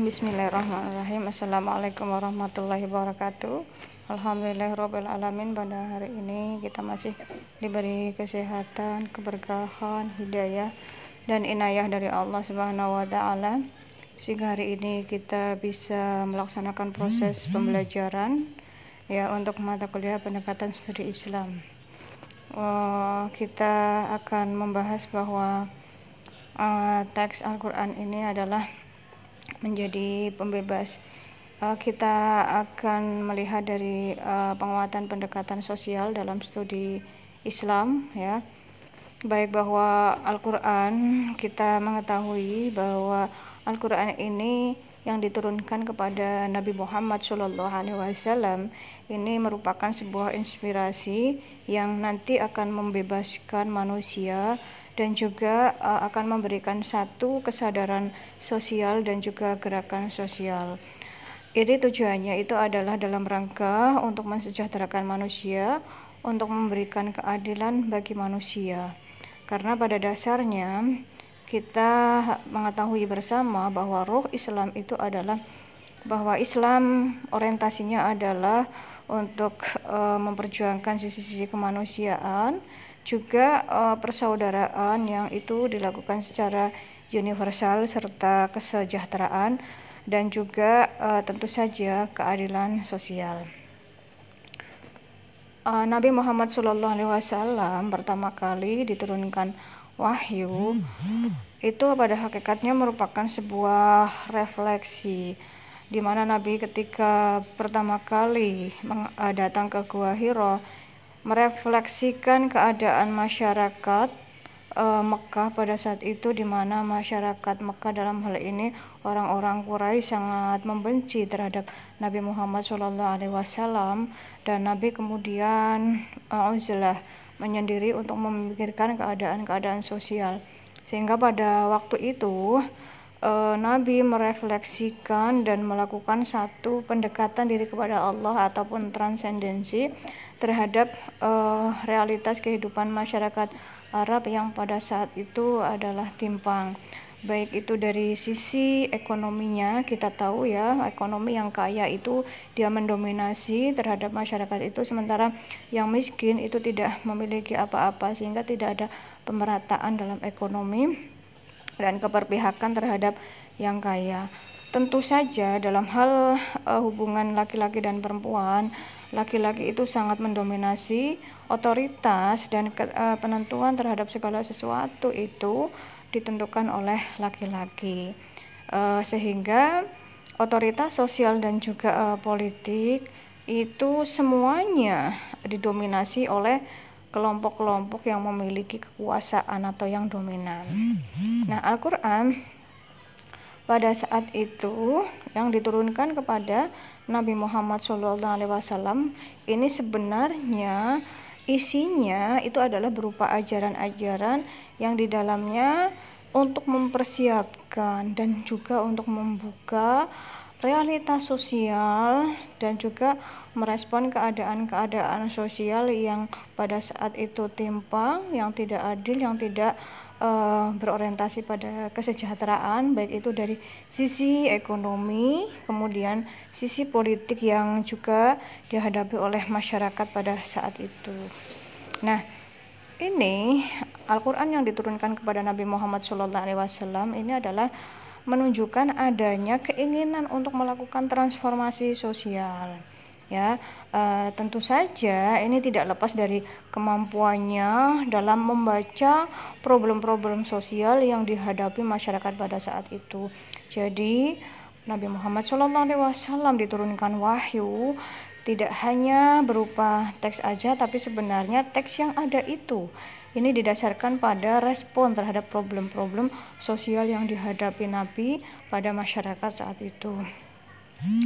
Bismillahirrahmanirrahim. Assalamualaikum warahmatullahi wabarakatuh. Alhamdulillahirrahmanirrahim Pada hari ini kita masih diberi kesehatan, keberkahan, hidayah dan inayah dari Allah Subhanahu wa taala. Sehingga hari ini kita bisa melaksanakan proses pembelajaran ya untuk mata kuliah pendekatan studi Islam. Uh, kita akan membahas bahwa uh, teks Al-Qur'an ini adalah menjadi pembebas. Uh, kita akan melihat dari uh, penguatan pendekatan sosial dalam studi Islam ya. Baik bahwa Al-Qur'an kita mengetahui bahwa Al-Qur'an ini yang diturunkan kepada Nabi Muhammad Wasallam ini merupakan sebuah inspirasi yang nanti akan membebaskan manusia dan juga uh, akan memberikan satu kesadaran sosial dan juga gerakan sosial. Ini tujuannya itu adalah dalam rangka untuk mensejahterakan manusia, untuk memberikan keadilan bagi manusia. Karena pada dasarnya kita mengetahui bersama bahwa roh Islam itu adalah bahwa Islam orientasinya adalah untuk uh, memperjuangkan sisi-sisi kemanusiaan juga uh, persaudaraan yang itu dilakukan secara universal serta kesejahteraan dan juga uh, tentu saja keadilan sosial. Uh, Nabi Muhammad SAW pertama kali diturunkan wahyu itu pada hakikatnya merupakan sebuah refleksi di mana Nabi ketika pertama kali datang ke Gua Hiro merefleksikan keadaan masyarakat uh, Mekah pada saat itu di mana masyarakat Mekah dalam hal ini orang-orang Quraisy sangat membenci terhadap Nabi Muhammad SAW dan Nabi kemudian uh, menyendiri untuk memikirkan keadaan-keadaan sosial. Sehingga pada waktu itu uh, Nabi merefleksikan dan melakukan satu pendekatan diri kepada Allah ataupun transendensi terhadap uh, realitas kehidupan masyarakat Arab yang pada saat itu adalah timpang. Baik itu dari sisi ekonominya kita tahu ya ekonomi yang kaya itu dia mendominasi terhadap masyarakat itu sementara yang miskin itu tidak memiliki apa-apa sehingga tidak ada pemerataan dalam ekonomi dan keberpihakan terhadap yang kaya. Tentu saja dalam hal uh, hubungan laki-laki dan perempuan laki-laki itu sangat mendominasi otoritas dan ke, uh, penentuan terhadap segala sesuatu itu ditentukan oleh laki-laki uh, sehingga otoritas sosial dan juga uh, politik itu semuanya didominasi oleh kelompok-kelompok yang memiliki kekuasaan atau yang dominan. Nah, Al-Qur'an pada saat itu yang diturunkan kepada Nabi Muhammad SAW ini sebenarnya isinya itu adalah berupa ajaran-ajaran yang di dalamnya untuk mempersiapkan dan juga untuk membuka realitas sosial dan juga merespon keadaan-keadaan sosial yang pada saat itu timpang, yang tidak adil, yang tidak uh, berorientasi pada kesejahteraan baik itu dari sisi ekonomi kemudian sisi politik yang juga dihadapi oleh masyarakat pada saat itu. Nah ini Al-Quran yang diturunkan kepada Nabi Muhammad SAW ini adalah menunjukkan adanya keinginan untuk melakukan transformasi sosial ya uh, tentu saja ini tidak lepas dari kemampuannya dalam membaca problem-problem sosial yang dihadapi masyarakat pada saat itu jadi Nabi Muhammad SAW diturunkan wahyu tidak hanya berupa teks aja tapi sebenarnya teks yang ada itu ini didasarkan pada respon terhadap problem-problem sosial yang dihadapi Nabi pada masyarakat saat itu.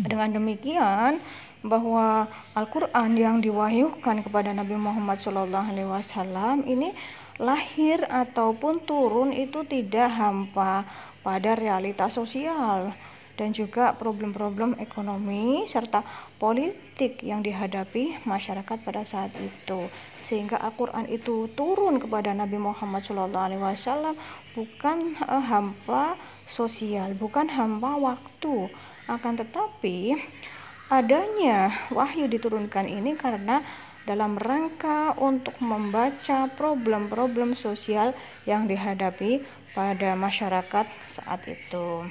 Dengan demikian, bahwa Al-Quran yang diwahyukan kepada Nabi Muhammad SAW ini lahir ataupun turun itu tidak hampa pada realitas sosial. dan juga problem-problem ekonomi serta politik yang dihadapi masyarakat pada saat itu sehingga Al-Quran itu turun kepada Nabi Muhammad SAW bukan uh, hampa sosial bukan hampa waktu akan tetapi adanya wahyu diturunkan ini karena dalam rangka untuk membaca problem-problem sosial yang dihadapi pada masyarakat saat itu.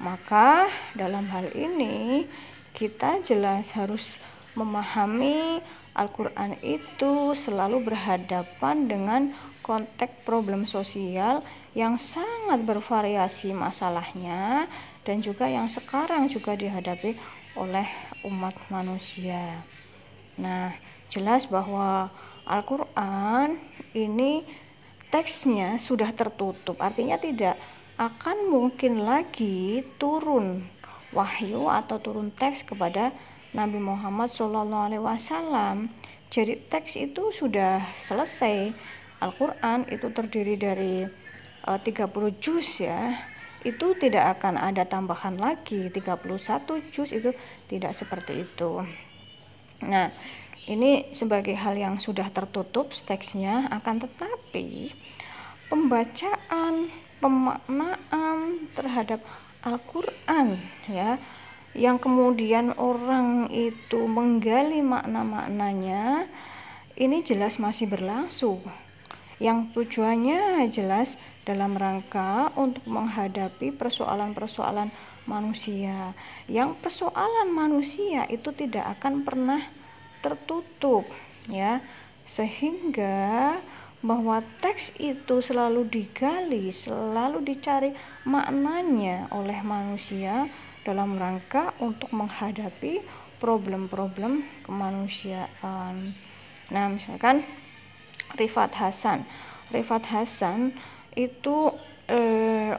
Maka dalam hal ini kita jelas harus memahami Al-Quran itu selalu berhadapan dengan konteks problem sosial yang sangat bervariasi masalahnya dan juga yang sekarang juga dihadapi oleh umat manusia. Nah, jelas bahwa Al-Quran ini teksnya sudah tertutup, artinya tidak akan mungkin lagi turun wahyu atau turun teks kepada Nabi Muhammad SAW. Jadi teks itu sudah selesai. Al-Quran itu terdiri dari uh, eh, 30 juz ya. Itu tidak akan ada tambahan lagi. 31 juz itu tidak seperti itu. Nah, ini sebagai hal yang sudah tertutup teksnya, akan tetapi pembacaan, pemaknaan terhadap Al-Qur'an ya yang kemudian orang itu menggali makna-maknanya ini jelas masih berlangsung yang tujuannya jelas dalam rangka untuk menghadapi persoalan-persoalan manusia. Yang persoalan manusia itu tidak akan pernah tertutup ya. Sehingga bahwa teks itu selalu digali, selalu dicari maknanya oleh manusia dalam rangka untuk menghadapi problem-problem kemanusiaan. Nah, misalkan Rifat Hasan. Rifat Hasan itu e,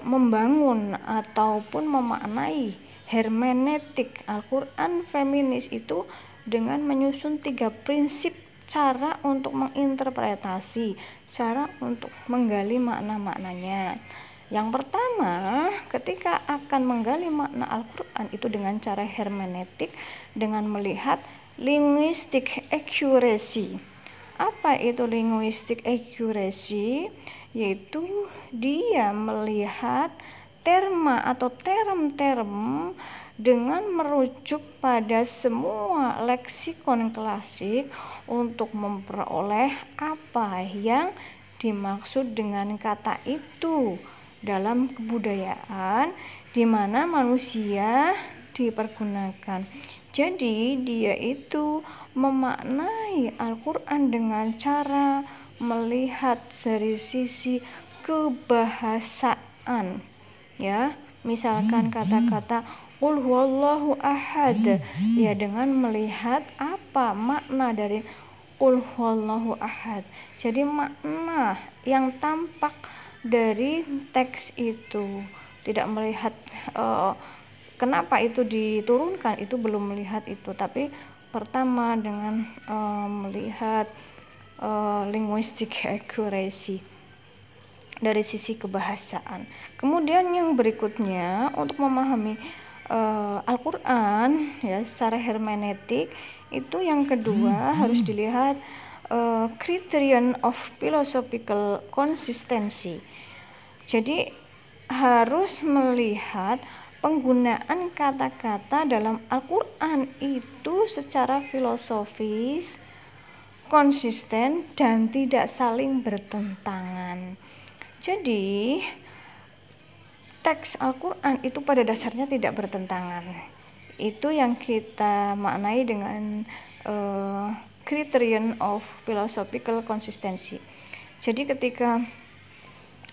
membangun ataupun memaknai hermeneutik Al-Quran feminis itu dengan menyusun tiga prinsip cara untuk menginterpretasi, cara untuk menggali makna-maknanya. Yang pertama, ketika akan menggali makna Al-Quran itu dengan cara hermeneutik, dengan melihat linguistic accuracy apa itu linguistic accuracy? Yaitu dia melihat terma atau term-term dengan merujuk pada semua leksikon klasik untuk memperoleh apa yang dimaksud dengan kata itu dalam kebudayaan di mana manusia dipergunakan. Jadi dia itu memaknai Al-Qur'an dengan cara melihat dari sisi kebahasaan. Ya, misalkan kata-kata Qul huwallahu ahad ya dengan melihat apa makna dari Qul huwallahu ahad. Jadi makna yang tampak dari teks itu tidak melihat uh, kenapa itu diturunkan itu belum melihat itu tapi pertama dengan uh, melihat uh, linguistic accuracy dari sisi kebahasaan. Kemudian yang berikutnya untuk memahami uh, Al-Quran ya secara hermeneutik itu yang kedua harus dilihat uh, criterion of philosophical consistency. Jadi harus melihat penggunaan kata-kata dalam Al-Quran itu secara filosofis, konsisten, dan tidak saling bertentangan. Jadi, teks Al-Quran itu pada dasarnya tidak bertentangan. Itu yang kita maknai dengan uh, criterion of philosophical consistency. Jadi, ketika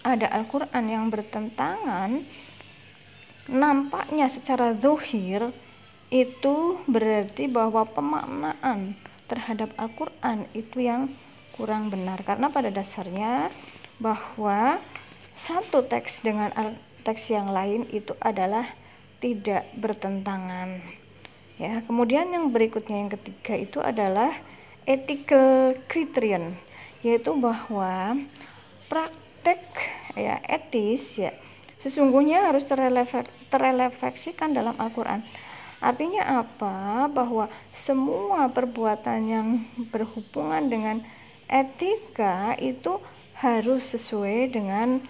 ada Al-Quran yang bertentangan, nampaknya secara zuhir itu berarti bahwa pemaknaan terhadap Al-Quran itu yang kurang benar karena pada dasarnya bahwa satu teks dengan teks yang lain itu adalah tidak bertentangan ya kemudian yang berikutnya yang ketiga itu adalah ethical criterion yaitu bahwa praktek ya etis ya sesungguhnya harus terrefleksikan dalam Al-Quran. Artinya apa? Bahwa semua perbuatan yang berhubungan dengan etika itu harus sesuai dengan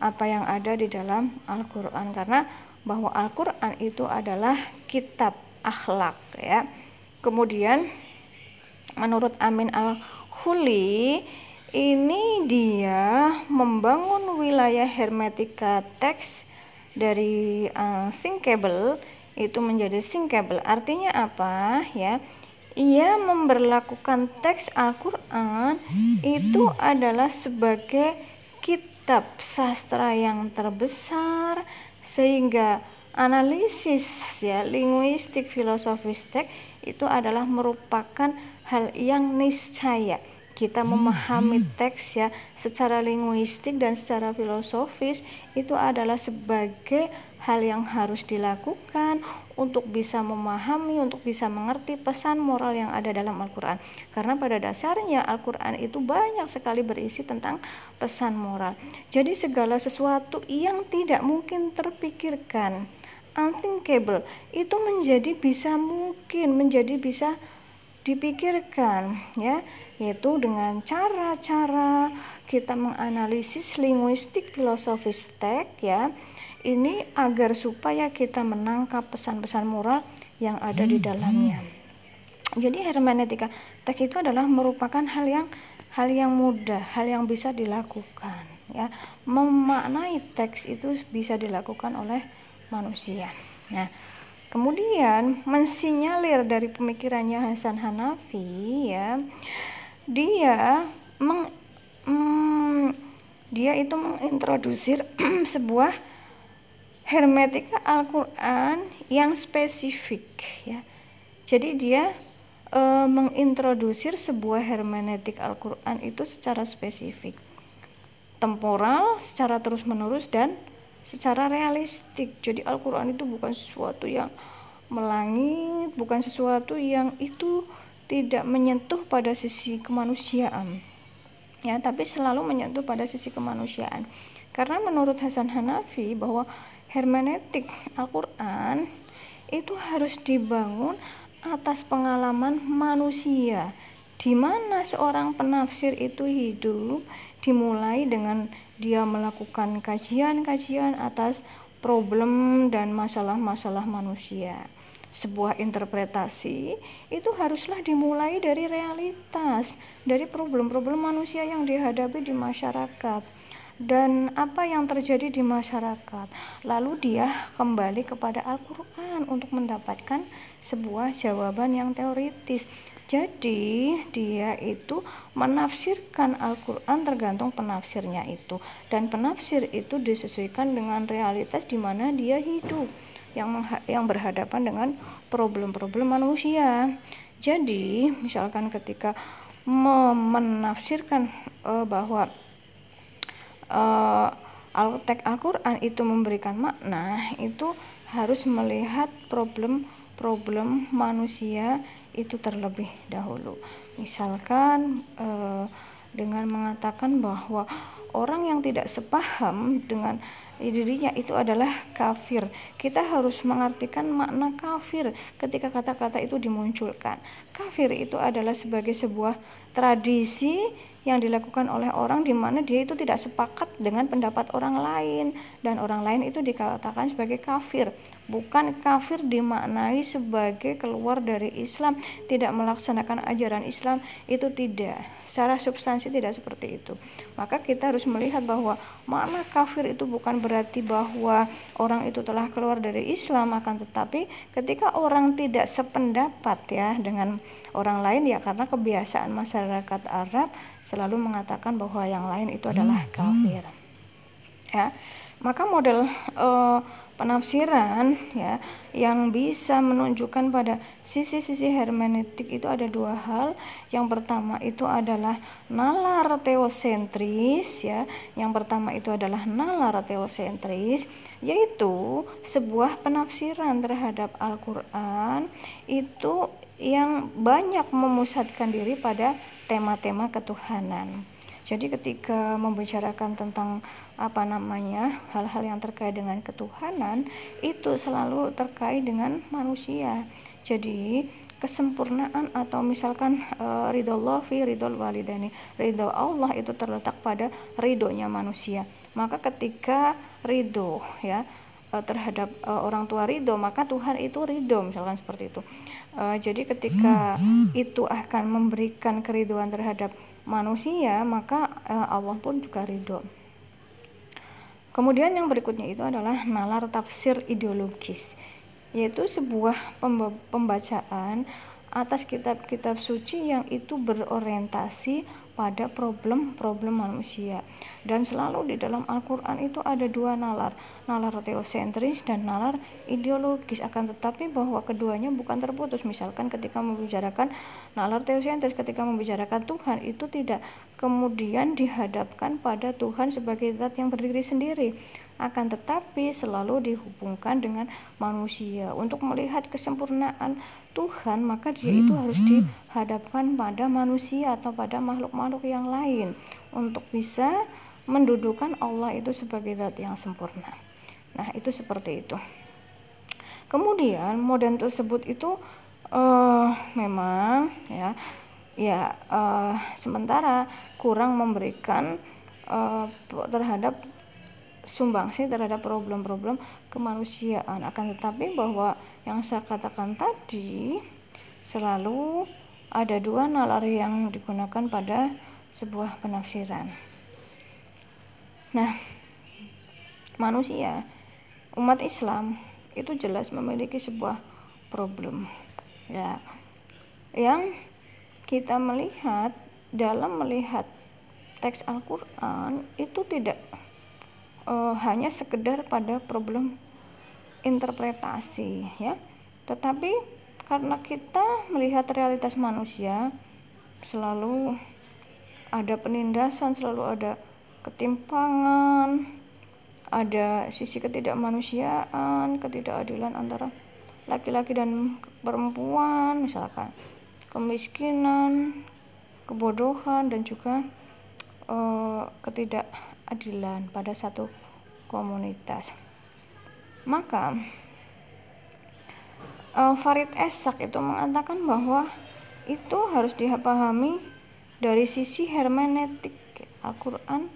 apa yang ada di dalam Al-Qur'an karena bahwa Al-Qur'an itu adalah kitab akhlak ya. Kemudian menurut Amin Al-Khuli ini dia membangun wilayah hermetika teks dari uh, thinkable itu menjadi thinkable. Artinya apa ya? Ia memberlakukan teks Al-Qur'an itu adalah sebagai kitab sastra yang terbesar sehingga analisis ya linguistik filosofis teks itu adalah merupakan hal yang niscaya kita memahami teks ya secara linguistik dan secara filosofis itu adalah sebagai hal yang harus dilakukan untuk bisa memahami, untuk bisa mengerti pesan moral yang ada dalam Al-Quran. Karena pada dasarnya Al-Quran itu banyak sekali berisi tentang pesan moral. Jadi segala sesuatu yang tidak mungkin terpikirkan, unthinkable, itu menjadi bisa mungkin, menjadi bisa dipikirkan ya yaitu dengan cara-cara kita menganalisis linguistik filosofis teks ya ini agar supaya kita menangkap pesan-pesan moral yang ada di dalamnya. Jadi hermeneutika teks itu adalah merupakan hal yang hal yang mudah hal yang bisa dilakukan ya. Memaknai teks itu bisa dilakukan oleh manusia nah Kemudian mensinyalir dari pemikirannya Hasan Hanafi ya, dia meng, mm, dia itu mengintrodusir sebuah hermetika Al-Qur'an yang spesifik ya. Jadi dia e, mengintrodusir sebuah hermeneutik Al-Qur'an itu secara spesifik. Temporal, secara terus-menerus dan secara realistik. Jadi Al-Qur'an itu bukan sesuatu yang melangit, bukan sesuatu yang itu tidak menyentuh pada sisi kemanusiaan. Ya, tapi selalu menyentuh pada sisi kemanusiaan. Karena menurut Hasan Hanafi bahwa hermeneutik Al-Qur'an itu harus dibangun atas pengalaman manusia di mana seorang penafsir itu hidup dimulai dengan dia melakukan kajian-kajian atas problem dan masalah-masalah manusia. Sebuah interpretasi itu haruslah dimulai dari realitas, dari problem-problem manusia yang dihadapi di masyarakat dan apa yang terjadi di masyarakat. Lalu dia kembali kepada Al-Qur'an untuk mendapatkan sebuah jawaban yang teoritis. Jadi dia itu menafsirkan Al-Quran tergantung penafsirnya itu dan penafsir itu disesuaikan dengan realitas di mana dia hidup yang yang berhadapan dengan problem-problem manusia. Jadi misalkan ketika menafsirkan uh, bahwa uh, Al-Quran itu memberikan makna itu harus melihat problem-problem manusia itu terlebih dahulu. Misalkan eh, dengan mengatakan bahwa orang yang tidak sepaham dengan dirinya itu adalah kafir. Kita harus mengartikan makna kafir ketika kata-kata itu dimunculkan. Kafir itu adalah sebagai sebuah tradisi yang dilakukan oleh orang di mana dia itu tidak sepakat dengan pendapat orang lain. Dan orang lain itu dikatakan sebagai kafir bukan kafir dimaknai sebagai keluar dari Islam tidak melaksanakan ajaran Islam itu tidak. Secara substansi tidak seperti itu. Maka kita harus melihat bahwa makna kafir itu bukan berarti bahwa orang itu telah keluar dari Islam akan tetapi ketika orang tidak sependapat ya dengan orang lain ya karena kebiasaan masyarakat Arab selalu mengatakan bahwa yang lain itu adalah kafir. Ya maka model uh, penafsiran ya yang bisa menunjukkan pada sisi-sisi hermeneutik itu ada dua hal. Yang pertama itu adalah nalar teosentris ya. Yang pertama itu adalah nalar teosentris yaitu sebuah penafsiran terhadap Al-Qur'an itu yang banyak memusatkan diri pada tema-tema ketuhanan. Jadi ketika membicarakan tentang apa namanya hal-hal yang terkait dengan ketuhanan itu selalu terkait dengan manusia. Jadi kesempurnaan atau misalkan uh, ridho Allah fi ridho walidani ridho Allah itu terletak pada ridhonya manusia. Maka ketika ridho ya uh, terhadap uh, orang tua ridho maka Tuhan itu ridho misalkan seperti itu. Jadi ketika itu akan memberikan keriduan terhadap manusia maka Allah pun juga ridho Kemudian yang berikutnya itu adalah nalar tafsir ideologis, yaitu sebuah pembacaan atas kitab-kitab suci yang itu berorientasi pada problem-problem manusia. Dan selalu di dalam Al-Quran itu ada dua nalar, nalar teosentris dan nalar ideologis. Akan tetapi bahwa keduanya bukan terputus. Misalkan ketika membicarakan nalar teosentris, ketika membicarakan Tuhan itu tidak kemudian dihadapkan pada Tuhan sebagai zat yang berdiri sendiri akan tetapi selalu dihubungkan dengan manusia. Untuk melihat kesempurnaan Tuhan, maka dia itu harus dihadapkan pada manusia atau pada makhluk-makhluk yang lain untuk bisa mendudukan Allah itu sebagai zat yang sempurna. Nah, itu seperti itu. Kemudian model tersebut itu uh, memang ya ya uh, sementara kurang memberikan uh, terhadap sumbangsi terhadap problem-problem kemanusiaan. Akan tetapi bahwa yang saya katakan tadi selalu ada dua nalar yang digunakan pada sebuah penafsiran. Nah manusia umat Islam itu jelas memiliki sebuah problem ya yang kita melihat dalam melihat teks Al-Quran itu tidak uh, hanya sekedar pada problem interpretasi ya. Tetapi karena kita melihat realitas manusia selalu ada penindasan selalu ada ketimpangan ada sisi ketidakmanusiaan ketidakadilan antara laki-laki dan perempuan misalkan kemiskinan kebodohan dan juga uh, ketidak adilan pada satu komunitas. Maka uh, Farid Esak itu mengatakan bahwa itu harus dipahami dari sisi hermeneutik Al-Quran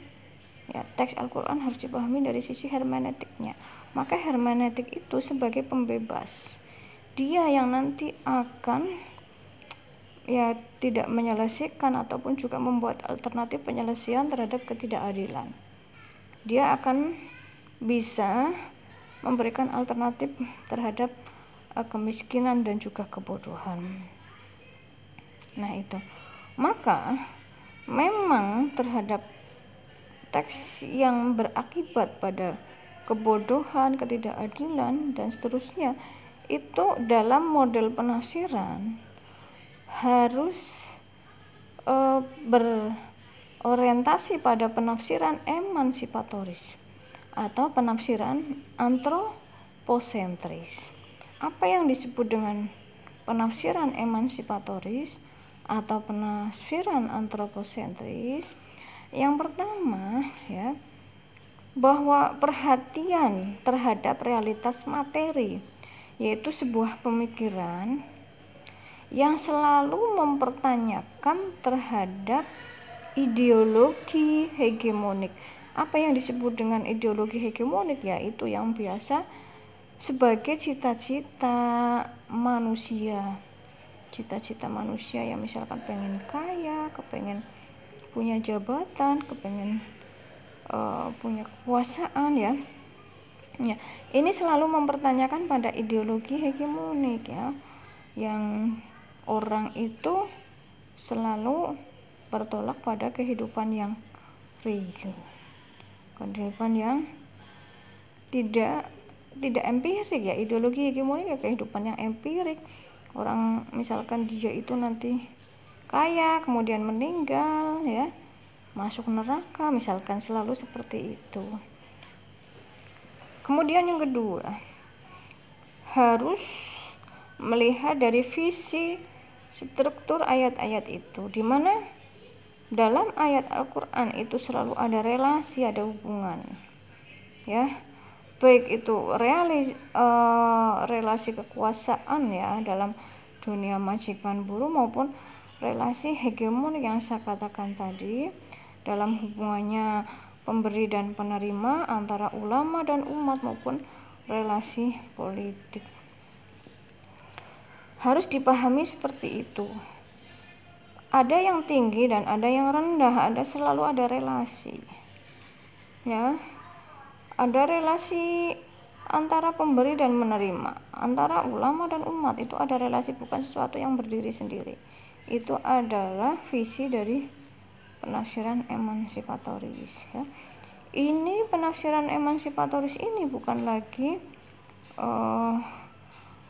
ya teks Al-Quran harus dipahami dari sisi hermeneutiknya maka hermeneutik itu sebagai pembebas. Dia yang nanti akan ya tidak menyelesaikan ataupun juga membuat alternatif penyelesaian terhadap ketidakadilan. Dia akan bisa memberikan alternatif terhadap uh, kemiskinan dan juga kebodohan. Nah, itu. Maka memang terhadap teks yang berakibat pada kebodohan, ketidakadilan dan seterusnya itu dalam model penafsiran harus uh, berorientasi pada penafsiran emansipatoris atau penafsiran antroposentris. Apa yang disebut dengan penafsiran emansipatoris atau penafsiran antroposentris? Yang pertama ya bahwa perhatian terhadap realitas materi yaitu sebuah pemikiran yang selalu mempertanyakan terhadap ideologi hegemonik. Apa yang disebut dengan ideologi hegemonik yaitu yang biasa sebagai cita-cita manusia. Cita-cita manusia yang misalkan pengen kaya, kepengen punya jabatan, kepengen uh, punya kekuasaan ya. Ya, ini selalu mempertanyakan pada ideologi hegemonik ya yang orang itu selalu bertolak pada kehidupan yang real. Kehidupan yang tidak tidak empirik ya. Ideologi hegemoni ya kehidupan yang empirik. Orang misalkan dia itu nanti kaya kemudian meninggal ya masuk neraka misalkan selalu seperti itu. Kemudian yang kedua harus melihat dari visi struktur ayat-ayat itu di mana dalam ayat Al-Qur'an itu selalu ada relasi, ada hubungan. Ya. Baik itu realis, uh, relasi kekuasaan ya dalam dunia majikan buruh maupun relasi hegemon yang saya katakan tadi dalam hubungannya pemberi dan penerima antara ulama dan umat maupun relasi politik. Harus dipahami seperti itu. Ada yang tinggi dan ada yang rendah, ada selalu ada relasi. Ya. Ada relasi antara pemberi dan menerima, antara ulama dan umat itu ada relasi bukan sesuatu yang berdiri sendiri. Itu adalah visi dari penafsiran emansipatoris ya ini penafsiran emansipatoris ini bukan lagi uh,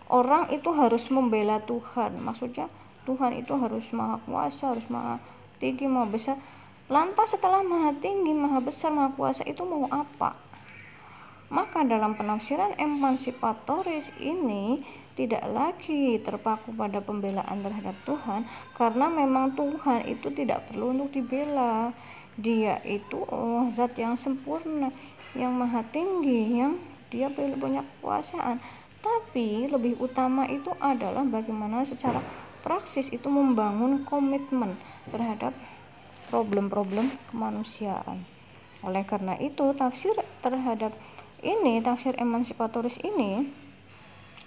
orang itu harus membela Tuhan. Maksudnya Tuhan itu harus maha kuasa harus maha tinggi maha besar. Lantas setelah maha tinggi maha besar maha kuasa itu mau apa? Maka dalam penafsiran emansipatoris ini tidak lagi terpaku pada pembelaan terhadap Tuhan karena memang Tuhan itu tidak perlu untuk dibela. Dia itu oh, zat yang sempurna yang maha tinggi yang dia punya kekuasaan tapi lebih utama itu adalah bagaimana secara praksis itu membangun komitmen terhadap problem-problem kemanusiaan. Oleh karena itu tafsir terhadap ini tafsir emansipatoris ini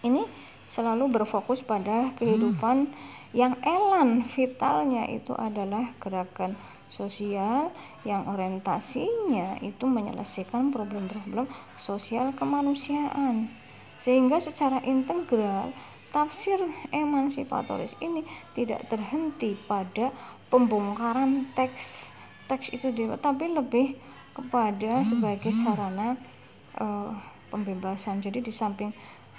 ini selalu berfokus pada kehidupan yang elan vitalnya itu adalah gerakan sosial yang orientasinya itu menyelesaikan problem-problem sosial kemanusiaan sehingga secara integral tafsir emansipatoris ini tidak terhenti pada pembongkaran teks. Teks itu tapi lebih kepada sebagai sarana uh, pembebasan. Jadi di samping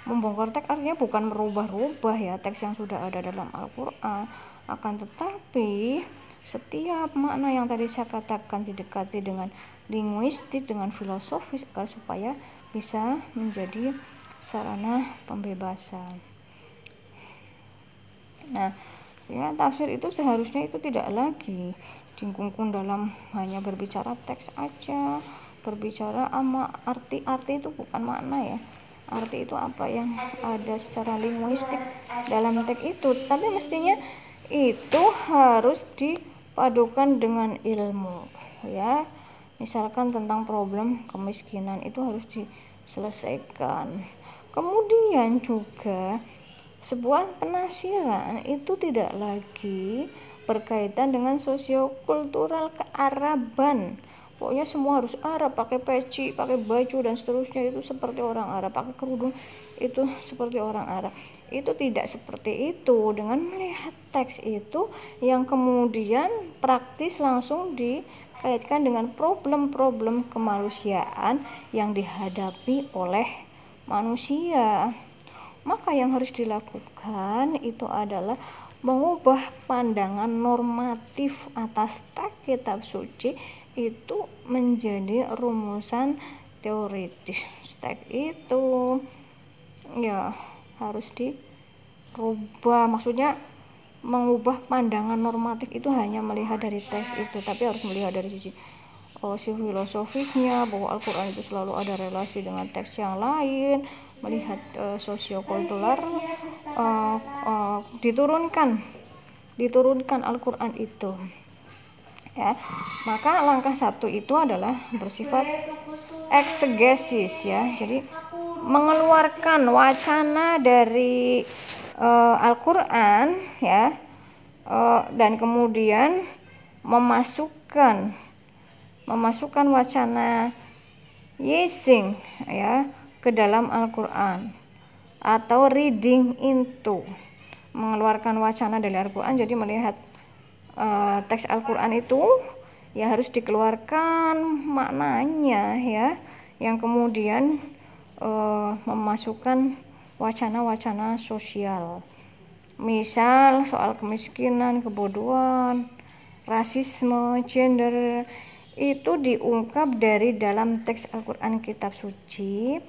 membongkar teks artinya bukan merubah-rubah ya teks yang sudah ada dalam Al-Quran. Akan tetapi setiap makna yang tadi saya katakan didekati dengan linguistik dengan filosofis agar supaya bisa menjadi sarana pembebasan. Nah sehingga tafsir itu seharusnya itu tidak lagi dingkungkung dalam hanya berbicara teks aja berbicara ama arti-arti itu bukan makna ya. Arti itu apa yang ada secara linguistik dalam teks itu. Tapi mestinya itu harus dipadukan dengan ilmu ya. Misalkan tentang problem kemiskinan itu harus diselesaikan kemudian juga sebuah penafsiran itu tidak lagi berkaitan dengan sosiokultural kearaban. Pokoknya semua harus Arab pakai peci pakai baju dan seterusnya. Itu seperti orang Arab pakai kerudung itu seperti orang Arab. Itu tidak seperti itu. Dengan melihat teks itu yang kemudian praktis langsung dikaitkan dengan problem-problem kemanusiaan yang dihadapi oleh manusia. Maka yang harus dilakukan itu adalah mengubah pandangan normatif atas teks kitab suci itu menjadi rumusan teoritis. Teks itu ya harus dirubah. Maksudnya mengubah pandangan normatif itu hanya melihat dari teks itu tapi harus melihat dari sisi oh, si filosofisnya bahwa Al-Quran itu selalu ada relasi dengan teks yang lain melihat uh, sosiokultural uh, uh, diturunkan diturunkan Al-Quran itu ya. Maka langkah satu itu adalah bersifat eksegesis ya. Jadi mengeluarkan wacana dari uh, Al-Quran ya uh, dan kemudian memasukkan memasukkan wacana yesing ya ke dalam Al-Quran atau reading into mengeluarkan wacana dari Al-Quran. Jadi melihat uh, teks Al-Quran itu ya harus dikeluarkan maknanya ya yang kemudian uh, memasukkan wacana-wacana sosial. Misal soal kemiskinan kebodohan rasisme gender itu diungkap dari dalam teks Al-Quran kitab suci.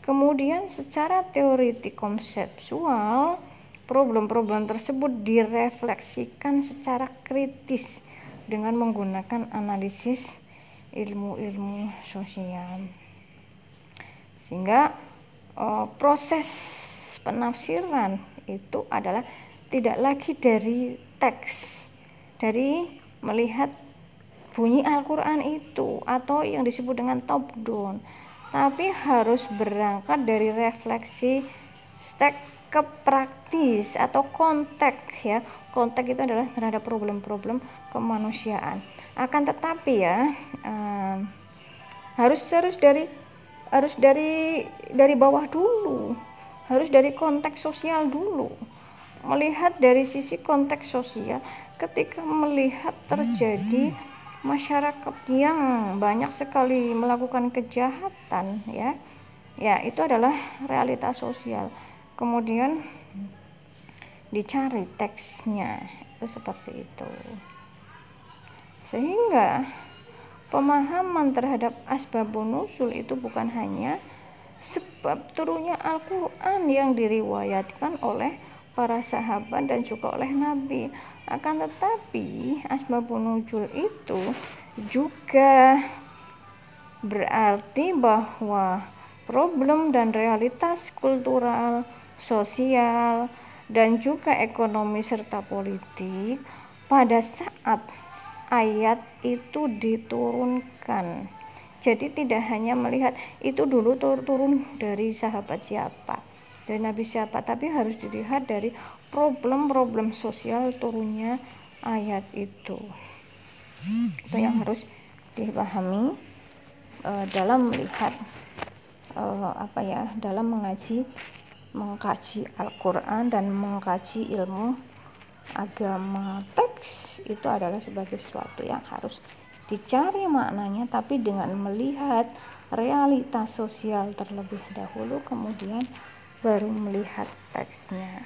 Kemudian secara teoritik konseptual problem-problem tersebut direfleksikan secara kritis dengan menggunakan analisis ilmu-ilmu sosial. Sehingga uh, proses penafsiran itu adalah tidak lagi dari teks dari melihat bunyi Al-Quran itu atau yang disebut dengan top down tapi harus berangkat dari refleksi stek ke praktis atau kontek ya. Kontek itu adalah terhadap problem-problem kemanusiaan. Akan tetapi ya um, harus harus dari harus dari dari bawah dulu harus dari konteks sosial dulu. Melihat dari sisi konteks sosial ketika melihat terjadi masyarakat yang banyak sekali melakukan kejahatan ya. Ya itu adalah realitas sosial. Kemudian dicari teksnya itu seperti itu. Sehingga pemahaman terhadap asbabun nusul itu bukan hanya sebab turunnya Al-Quran yang diriwayatkan oleh para sahabat dan juga oleh Nabi akan tetapi asbabun nuzul itu juga berarti bahwa problem dan realitas kultural, sosial, dan juga ekonomi serta politik pada saat ayat itu diturunkan. Jadi tidak hanya melihat itu dulu turun dari sahabat siapa, dari nabi siapa, tapi harus dilihat dari problem-problem sosial turunnya ayat itu. Itu yang harus dipahami uh, dalam melihat uh, apa ya dalam mengaji mengkaji Al-Quran dan mengkaji ilmu agama. Teks itu adalah sebagai sesuatu yang harus dicari maknanya tapi dengan melihat realitas sosial terlebih dahulu kemudian baru melihat teksnya